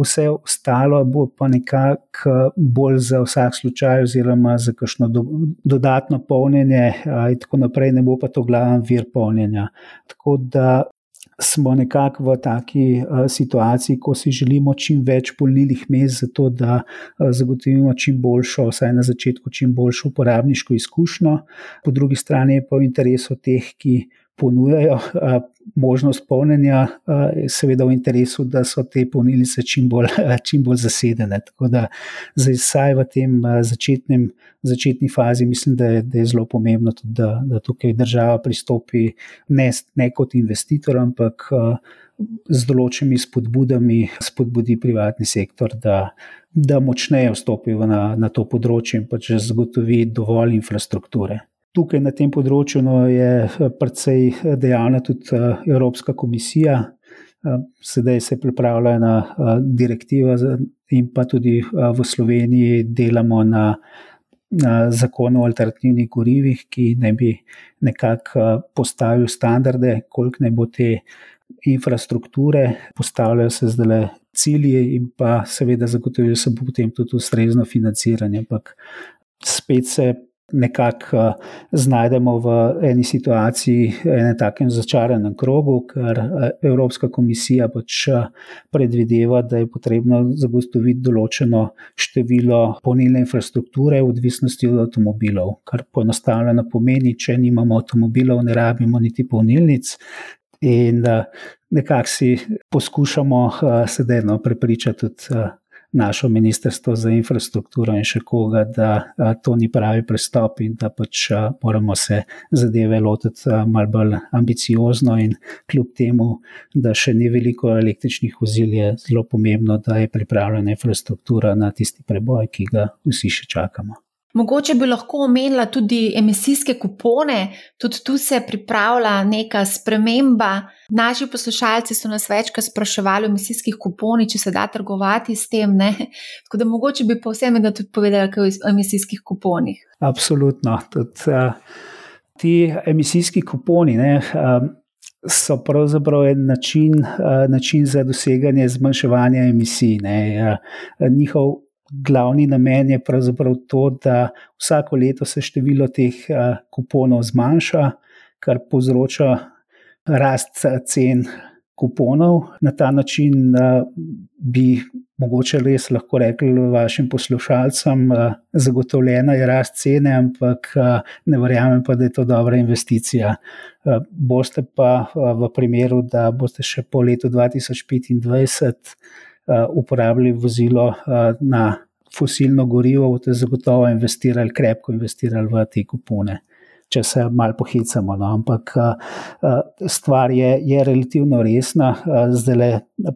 vse ostalo bo pa nekako bolj za vsak slučaj, oziroma za kakšno do, dodatno polnjenje, in tako naprej, ne bo pa to glaven vir polnjenja. Tako da smo nekako v taki uh, situaciji, ko si želimo čim več polnilnih mest, zato da uh, zagotovimo čim boljšo, vsaj na začetku, čim boljšo uporabniško izkušnjo. Po drugi strani je pa v interesu teh, ki ponujajo uh, možnost polnjenja, uh, seveda v interesu, da so te polnilnice čim bolj, uh, čim bolj zasedene. Tako da zdaj, v tem začetnem, začetni fazi, mislim, da je, da je zelo pomembno, tudi, da, da tukaj država pristopi ne, ne kot investitor, ampak uh, z določenimi spodbudami spodbudi privatni sektor. Da, Da močneje vstopijo na, na to področje in pač zagotovi dovolj infrastrukture. Tukaj na tem področju no, je eh, precej eh, dejavna tudi eh, Evropska komisija. Sedaj se pripravlja ena direktiva, in pa tudi v Sloveniji delamo na, na zakonu o alternativnih gorivih, ki naj bi nekako postavil standarde, koliko naj bo te infrastrukture, postavljajo se zdaj cilje, in pa seveda zagotovijo se bo potem tudi ustrezno financiranje. Ampak spet se nekako uh, znajdemo v eni situaciji, enem takem začaranem krogu, ker uh, Evropska komisija pač uh, predvideva, da je potrebno zagotoviti določeno število polnilne infrastrukture v odvisnosti od avtomobilov, kar poenostavljeno pomeni, če nimamo avtomobilov, ne rabimo niti polnilnic. In uh, nekako si poskušamo uh, sedaj no, prepričati tudi uh, našo ministrstvo za infrastrukturo in še koga, da a, to ni pravi pristop in da pač a, moramo se zadeve lotiti malo bolj ambiciozno. In kljub temu, da še ni veliko električnih vozil, je zelo pomembno, da je pripravljena infrastruktura na tisti preboj, ki ga vsi še čakamo. Mogoče bi lahko omenila tudi emisijske kupone, tudi tu se pripravlja neka sprememba. Naši poslušalci so nas večkrat spraševali o emisijskih kuponih, če se da trgovati s tem. Ne? Tako da mogoče bi povsem da tudi povedali o emisijskih kuponih. Absolutno. Tudi, uh, ti emisijski kuponi ne, uh, so pravzaprav en način, uh, način za doseganje zmanjševanja emisij. Ne, uh, glavni namen je pravzaprav to, da vsako leto se število teh uh, kuponov zmanjša, kar povzroča rast cen kuponov. Na ta način uh, bi mogoče res lahko rekli vašim poslušalcem, zagotovljena je rast cene, ampak ne verjamem pa, da je to dobra investicija. Boste pa v primeru, da boste še po letu 2025 uporabljali vozilo na fosilno gorivo, boste zagotovo investirali, krepko investirali v te kupone če se malo pohicamo. No. Ampak stvar je, je relativno resna, zdaj le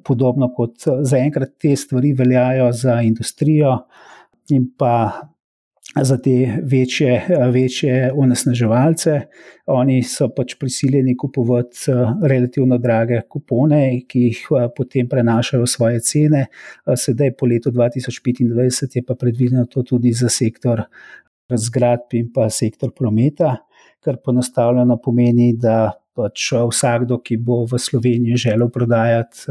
podobno kot zaenkrat te stvari veljajo za industrijo in pa. Za te večje, večje onesnaževalce, oni so pač prisiljeni kupovati relativno drage kupone, ki jih potem prenašajo v svoje cene. Sedaj, po letu 2025, je pa predvideno to tudi za sektor zgradb in pa sektor prometa, kar poenostavljeno pomeni, da pač vsakdo, ki bo v Sloveniji želel prodajati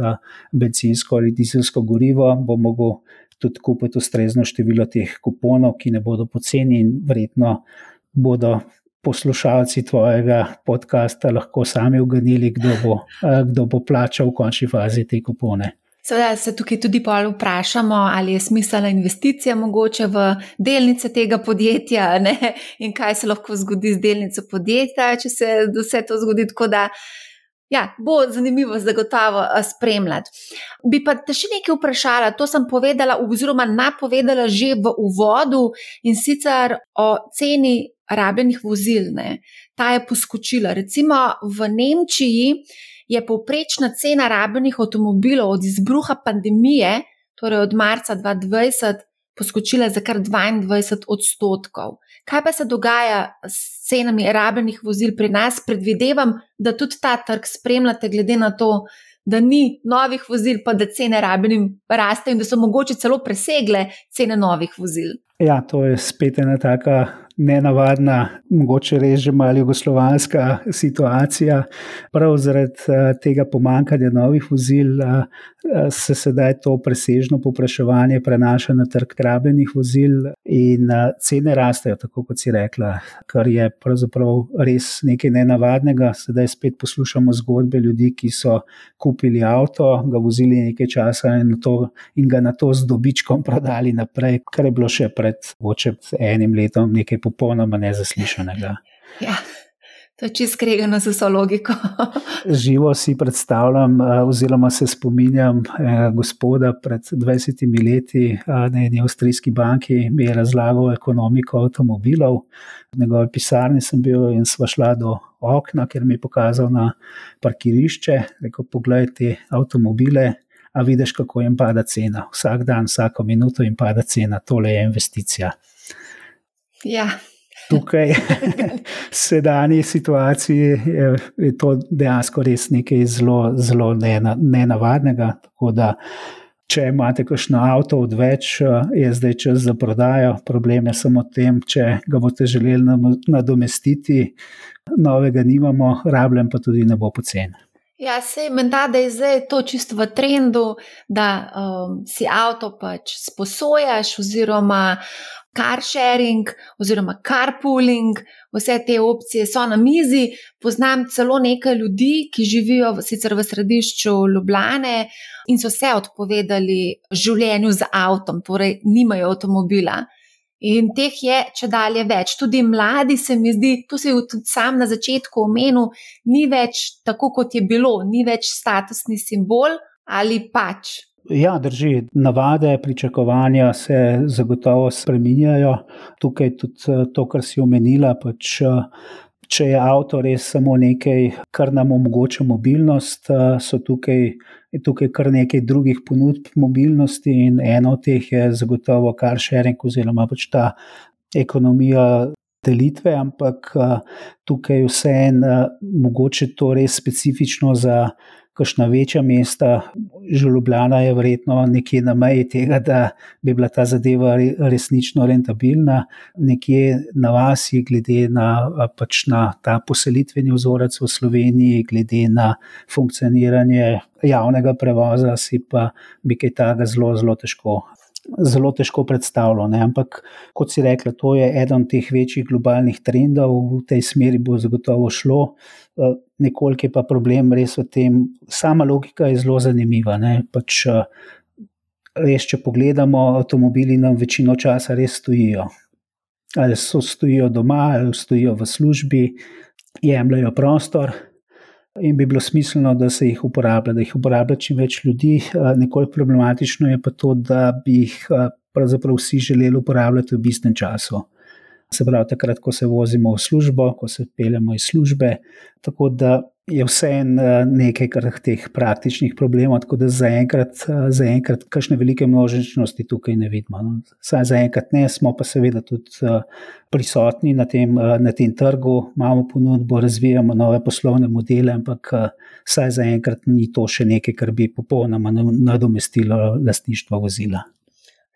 benzinsko ali dizelsko gorivo, bo mogel tudi kupiti ustrezno število teh kuponov, ki ne bodo poceni in verjetno bodo. Poslušalci tvojega podcasta lahko sami uganili, kdo bo, kdo bo plačal v končni fazi te kupone. Seveda se tukaj tudi pol vprašamo, ali je smiselna investicija mogoče v delnice tega podjetja ne? in kaj se lahko zgodi z delnico podjetja, če se vse to zgodi. Tako da ja, bo zanimivo zagotovo spremljati. Bi pa te še nekaj vprašala, to sem povedala, oziroma napovedala že v uvodu in sicer o ceni rabljenih vozil. Ne? Ta je poskočila. Recimo v Nemčiji je povprečna cena rabljenih avtomobilov od izbruha pandemije, torej od marca 2020, poskočila za kar 22 odstotkov. Kaj pa se dogaja s cenami rabljenih vozil pri nas? Predvidevam, da tudi ta trg spremljate, glede na to, da ni novih vozil, pa da cene rabljenim rastejo in da so mogoče celo presegle cene novih vozil. Ja, to je spet ena taka nenavadna, mogoče reže malo jugoslovanska situacija. Prav zaradi eh, tega pomankanja novih vozil eh, eh, se sedaj to presežno popraševanje prenaša na trg rabljenih vozil in cene rastejo, tako kot si rekla, kar je pravzaprav res nekaj nenavadnega. Sedaj spet poslušamo zgodbe ljudi, ki so kupili avto, ga vozili nekaj časa in, to, in ga na to z dobičkom prodali naprej, kar je bilo še pred enim letom nekaj popolnoma nezaslišanega. Ja. To je čisto skregano z vso logiko. Živo si predstavljam, eh, oziroma se spominjam eh, gospoda pred 20 leti eh, na eni avstrijski banki, mi je razlagal ekonomiko avtomobilov. V njegovi pisarni sem bil in sva šla do okna, ker mi je pokazal na parkirišče. Rekel, poglej te avtomobile, a vidiš, kako jim pada cena. Vsak dan, vsako minuto jim pada cena, tole je investicija. Ja. Tukaj, v sedanji situaciji, je, je to dejansko res nekaj zelo, zelo nenavadnega. Da, če imate kakšno avto odveč, je zdaj čas za prodajo. Problem je samo v tem, če ga boste želeli nadomestiti, novega nimamo, rabljen pa tudi ne bo pocen. Ja, se meni da, je zdaj to čisto v trendu, da um, si avto pač sposojaš, oziroma car sharing, oziroma carpooling, vse te opcije so na mizi. Poznam celo nekaj ljudi, ki živijo sicer v središču Ljubljane in so se odpovedali življenju z avtom, torej nimajo avtomobila. In teh je če dalje več. Tudi mladi se mi zdi, to se je tudi sam na začetku omenil, ni več tako, kot je bilo, ni več statusni simbol ali pač. Ja, drži. Navade, pričakovanja se zagotovo spreminjajo. Tukaj tudi to, kar si omenila, pač če je avto res samo nekaj, kar nam omogoča mobilnost, so tukaj, tukaj kar nekaj drugih ponudb mobilnosti, in eno od teh je zagotovo car sharing, oziroma pač ta ekonomija delitve, ampak tukaj je vseeno mogoče to res specifično za kakšna večja mesta. Že Ljubljana je verjetno nekje na meji tega, da bi bila ta zadeva resnično rentabilna, nekje na vas je, glede na, pač na ta poselitveni vzorec v Sloveniji, glede na funkcioniranje javnega prevoza, si pa bi kaj takega zelo, zelo težko zelo težko predstavljalo. Ne? Ampak, kot si rekla, to je eden teh večjih globalnih trendov, v tej smeri bo zagotovo šlo. Eh, nekoliko je pa problem res v tem, sama logika je zelo zanimiva. Pač, eh, res, če pogledamo, avtomobili nam večino časa res stojijo. Ali so stojijo doma, ali stojijo v službi, jemljajo prostor. In bi bilo smiselno, da se jih uporablja, da jih uporablja čim več ljudi. Eh, nekoliko problematično je pa to, da bi jih pravzaprav vsi želeli uporabljati v bistvenem času. Se pravi, takrat, ko se vozimo v službo, ko se peljemo iz službe. Tako da je vse en eh, nekaj teh praktičnih problemov, tako da zaenkrat, eh, zaenkrat, kakšne velike množičnosti tukaj ne vidimo. No. Saj zaenkrat ne, smo pa seveda tudi eh, prisotni na tem, na tem trgu, imamo ponudbo, razvijamo nove poslovne modele, ampak saj zaenkrat ni to še nekaj, kar bi popolnoma nadomestilo lastništvo vozila.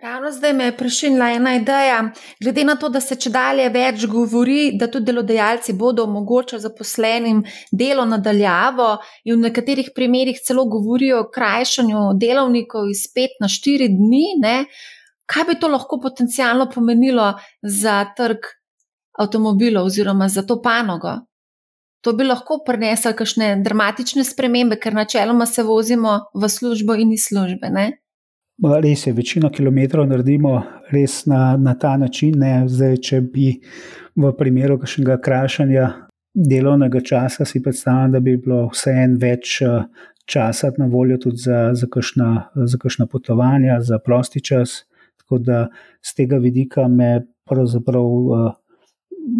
Ravno zdaj me je prešinila ena ideja. Glede na to, da se če dalje več govori, da tudi delodajalci bodo omogočili zaposlenim delo nadaljavo in v nekaterih primerjih celo govorijo o krajšanju delovnikov iz pet na štiri dni, ne? kaj bi to lahko potencialno pomenilo za trg avtomobilov oziroma za to panogo? To bi lahko prineslo kakšne dramatične spremembe, ker načeloma se vozimo v službo in iz službe. Ne? Res je, večino kilometrov naredimo res na, na ta način. Zdaj, če bi v primeru kakšnega krašanja delovnega časa si predstavljal, da bi bilo vseeno več eh, časa na voljo tudi za, za, kakšna, za kakšna potovanja, za prosti čas. Tako da z tega vidika me pravzaprav uh,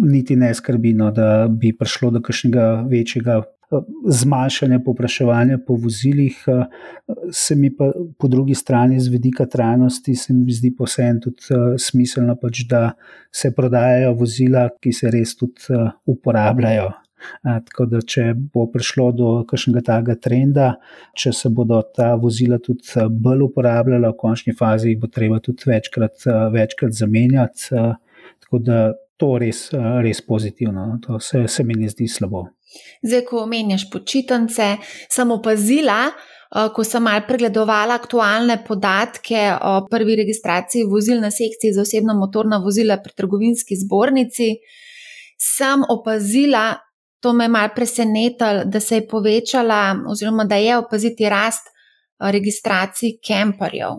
niti ne skrbi, no, da bi prišlo do kakšnega večjega zmanjšanje povpraševanja po vozilih, eh, se mi pa po drugi strani, z vidika trajnosti, se mi zdi posebno tudi eh, smiselno, pač, da se prodajajo vozila, ki se res tudi eh, uporabljajo. Tako da, če bo prišlo do kakšnega takega trenda, če se bodo ta vozila tudi bolj uporabljala, v končni fazi jih bo treba tudi večkrat, večkrat zamenjati. Tako da to je res, res pozitivno, no. to se, se mi ne zdi slabo. Zdaj, ko omenjaš počitnice, sem opazila, eh, ko sem mal pregledovala aktualne podatke o prvi registraciji vozil na sekciji za osebna motorna vozila pri trgovinski zbornici, sem opazila, to me je mal presenetilo, da se je povečala, oziroma da je opaziti rast eh, registracij kemperjev.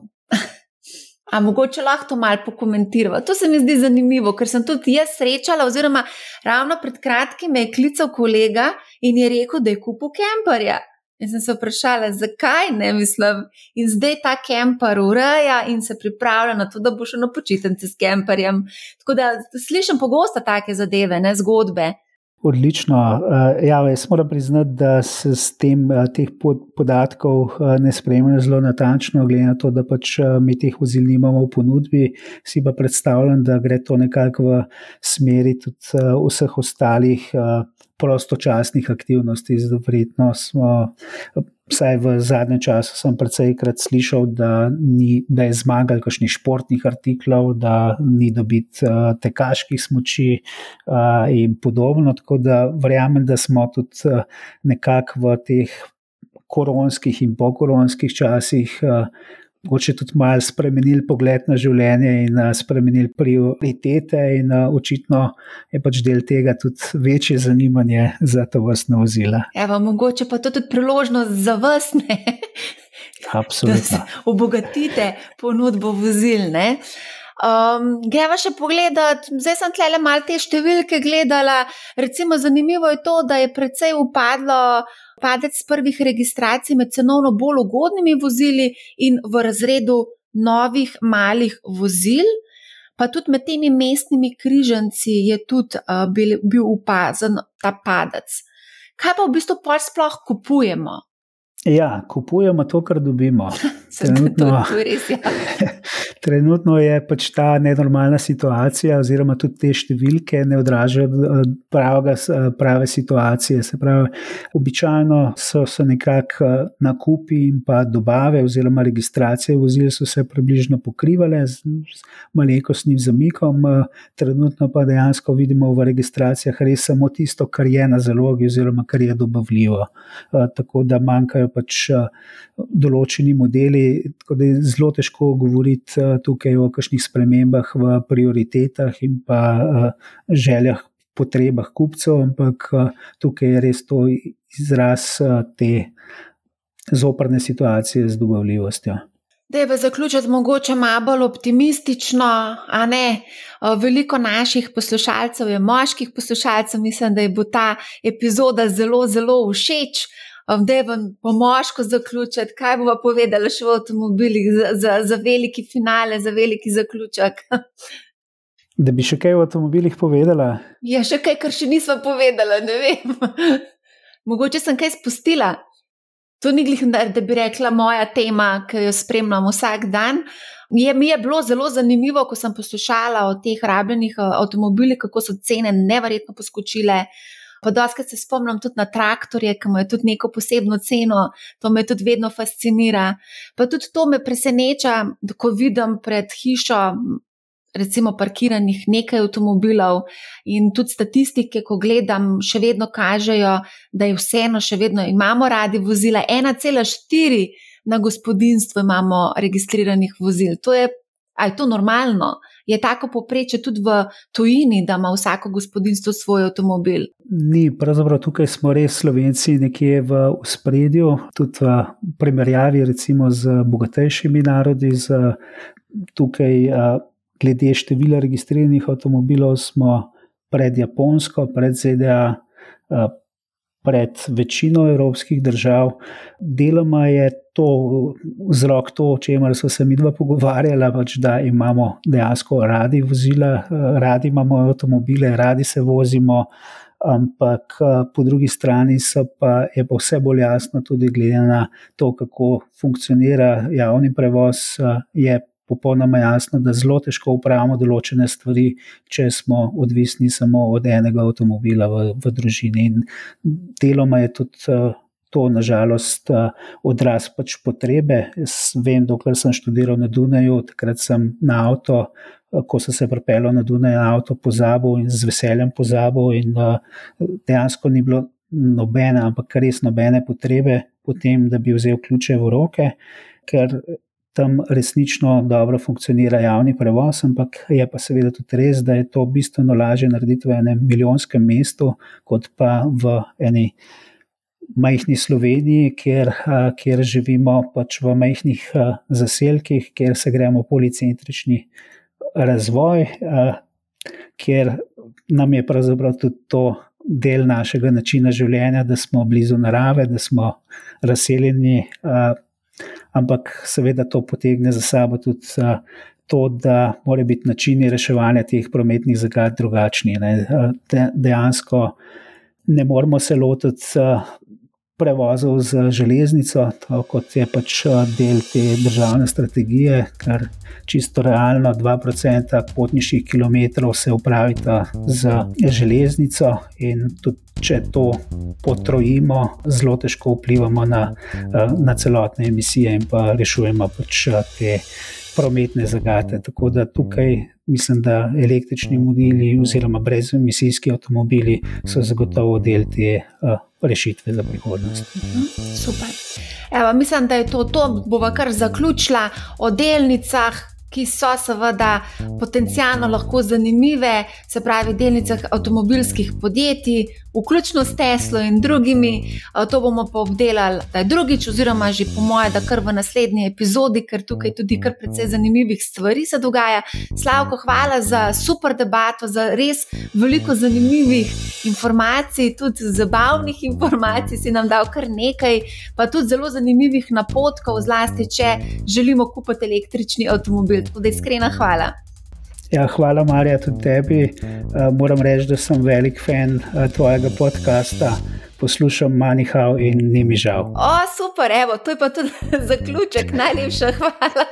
A mogoče lahko to malo pokomentiramo. To se mi zdi zanimivo, ker sem tudi jaz srečala, oziroma ravno pred kratkim me je klical kolega in je rekel, da je kupil kemperja. In sem se vprašala, zakaj ne mislim. In zdaj ta kemper ureja in se pripravlja na to, da bo šel na počitnice s kemperjem. Tako da slišim pogosto take zadeve, ne zgodbe. Odlično. Eh, ja, jaz moram priznati, da se s tem eh, teh podatkov eh, ne spremljajo zelo natančno, glede na to, da pač mi teh vozil nimamo v ponudbi. Si pa predstavljam, da gre to nekako v smeri tudi vseh ostalih prostočasnih aktivnosti. Verjetno smo Vsaj v zadnjem času sem precejkrat slišal, da, ni, da je zmagal kakšnih športnih artiklov, da ni dobiti uh, tekaških smoči uh, in podobno. Tako da verjamem, da smo tudi uh, nekako v teh koronskih in pokoronskih časih uh, mogoče tudi malo spremenili pogled na življenje in uh, spremenili prioritete, in uh, očitno je pač del tega tudi večje zanimanje za to vrstno vozila. Evo, mogoče pa to tudi priložnost za vas, Absolutno. da se obogatite ponudbo vozil. Ne? Um, greva še pogledat, zdaj sem tle malo te številke gledala. Recimo, zanimivo je to, da je precej upadlo padec prvih registracij med cenovno bolj ugodnimi vozili in v razredu novih malih vozil. Pa tudi med temi mestnimi križanci je tudi uh, bil, bil upazen ta padec. Kaj pa v bistvu pol sploh kupujemo? Ja, kupujemo to, kar dobimo. Trenutno, to, to res, ja. Trenutno je pač ta nenormalna situacija, oziroma tudi te številke ne odražajo pravega, prave situacije. Se pravi, običajno so, so nekako nakupi in pa dobave, oziroma registracije vozil so se približno pokrivale z, z malenkostnim zamikom, trenutno pa dejansko vidimo v registracijah res samo tisto, kar je na zalogi, oziroma kar je dobavljivo. Tako da manjkajo pač določeni modeli, tako da je zelo težko govoriti uh, tukaj o kakšnih spremembah v prioritetah in pa uh, željah, potrebah kupcev, ampak uh, tukaj je res to izraz te zoprne situacije z dobavljivostjo. Da je v zaključku mogoče malo bolj optimistično, a ne. Veliko naših poslušalcev je moških poslušalcev, mislim, da je bo ta epizoda zelo, zelo všeč da je vam pomožko zaključiti, kaj bomo povedali še v avtomobilih za, za, za veliki finale, za veliki zaključek. Da bi še kaj v avtomobilih povedala? Ja, še kaj, kar še nismo povedali, ne vem. Mogoče sem kaj spustila. To ni glih, da bi rekla moja tema, ki jo spremljam vsak dan. Je, mi je bilo zelo zanimivo, ko sem poslušala o teh rabljenih avtomobilih, kako so cene neverjetno poskočile. Pa doskrat se spomnim tudi na traktorje, ki imajo tudi neko posebno ceno, to me tudi vedno fascinira. Pa tudi to me preseneča, ko vidim pred hišo. Recimo, parkiranih nekaj avtomobilov, in tudi statistike, ko gledam, še vedno kažejo, da je vseeno, še vedno imamo radi vozila. 1,4 na gospodinstvu imamo registriranih vozil. To je, aj to normalno? je tako poprečje tudi v tujini, da ima vsako gospodinstvo svoj avtomobil? Ni, pravzaprav tukaj smo res slovenci nekje v spredju, tudi v primerjavi recimo z bogatejšimi narodi. Z tukaj, glede števila registriranih avtomobilov, smo pred Japonsko, pred ZDA. Pred večino evropskih držav, deloma je to vzrok, to, o čemer smo se mi dva pogovarjali, pač, da imamo dejansko radi vozila, radi imamo avtomobile, radi se vozimo, ampak po drugi strani pa je pa vse bolj jasno, tudi glede na to, kako funkcionira javni prevoz, je popolnoma jasno, da zelo težko upravljamo določene stvari, če smo odvisni samo od enega avtomobila v, v družini. In deloma je tudi to nažalost eh, odraz pač potrebe. Jaz vem, dokler sem študiral na Dunaju, takrat sem na avto, eh, ko sem se pripeljal na Dunaj, na avto pozabil in z veseljem pozabil, in eh, dejansko ni bilo nobene, ampak res nobene potrebe potem, da bi vzel ključe v roke, ker. Tam resnično dobro funkcionira javni prevoz, ampak je pa seveda tudi res, da je to bistveno lažje narediti v enem milijonskem mestu, kot pa v eni majhni Sloveniji, kjer, kjer živimo pač v majhnih zaselkih, kjer se gremo policentrični razvoj, kjer nam je pravzaprav tudi to del našega načina življenja, da smo blizu narave, da smo razseljeni. Ampak seveda to potegne za sabo tudi to, da mora biti načini reševanja teh prometnih zagad drugačni. Ne. Dejansko ne moramo se lotiti prevozov z železnico, kot je pač eh, del te državne strategije, kar čisto realno 2% potniških kilometrov se upravita z železnico, in tudi če to potrojimo, zelo težko vplivamo na, eh, na celotne emisije in pa rešujemo pač eh, te prometne zagate. Tako da tukaj mislim, da električni modeli oziroma brezemisijski avtomobili so zagotovo del te uh, rešitve za prihodnost. Mhm, super. Evo, mislim, da je to, to bova kar zaključila o delnicah, ki so seveda potencijalno lahko zanimive, se pravi, delnicah avtomobilskih podjetij, vključno s Teslo in drugimi. To bomo pa obdelali drugič, oziroma že po mojem, da kar v naslednji epizodi, ker tukaj tudi kar precej zanimivih stvari se dogaja. Slavko, hvala za super debato, za res veliko zanimivih informacij, tudi zabavnih informacij si nam dal kar nekaj, pa tudi zelo zanimivih napotkov, zlasti če želimo kupiti električni avtomobil. Tako da iskrena hvala. Ja, hvala, Marja, tudi tebi. Uh, moram reči, da sem velik fan uh, tvojega podcasta. Poslušam Manihau in ni mi žal. O, super, evo, to je pa tudi zaključek. Najlepša hvala.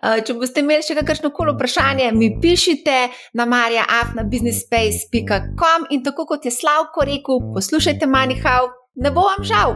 Eh, če boste imeli še kakšno koli vprašanje, mi pišite na marjaafnabusinessspace.com in tako kot je Slavko rekel, poslušajte Manihau, ne bo vam žal.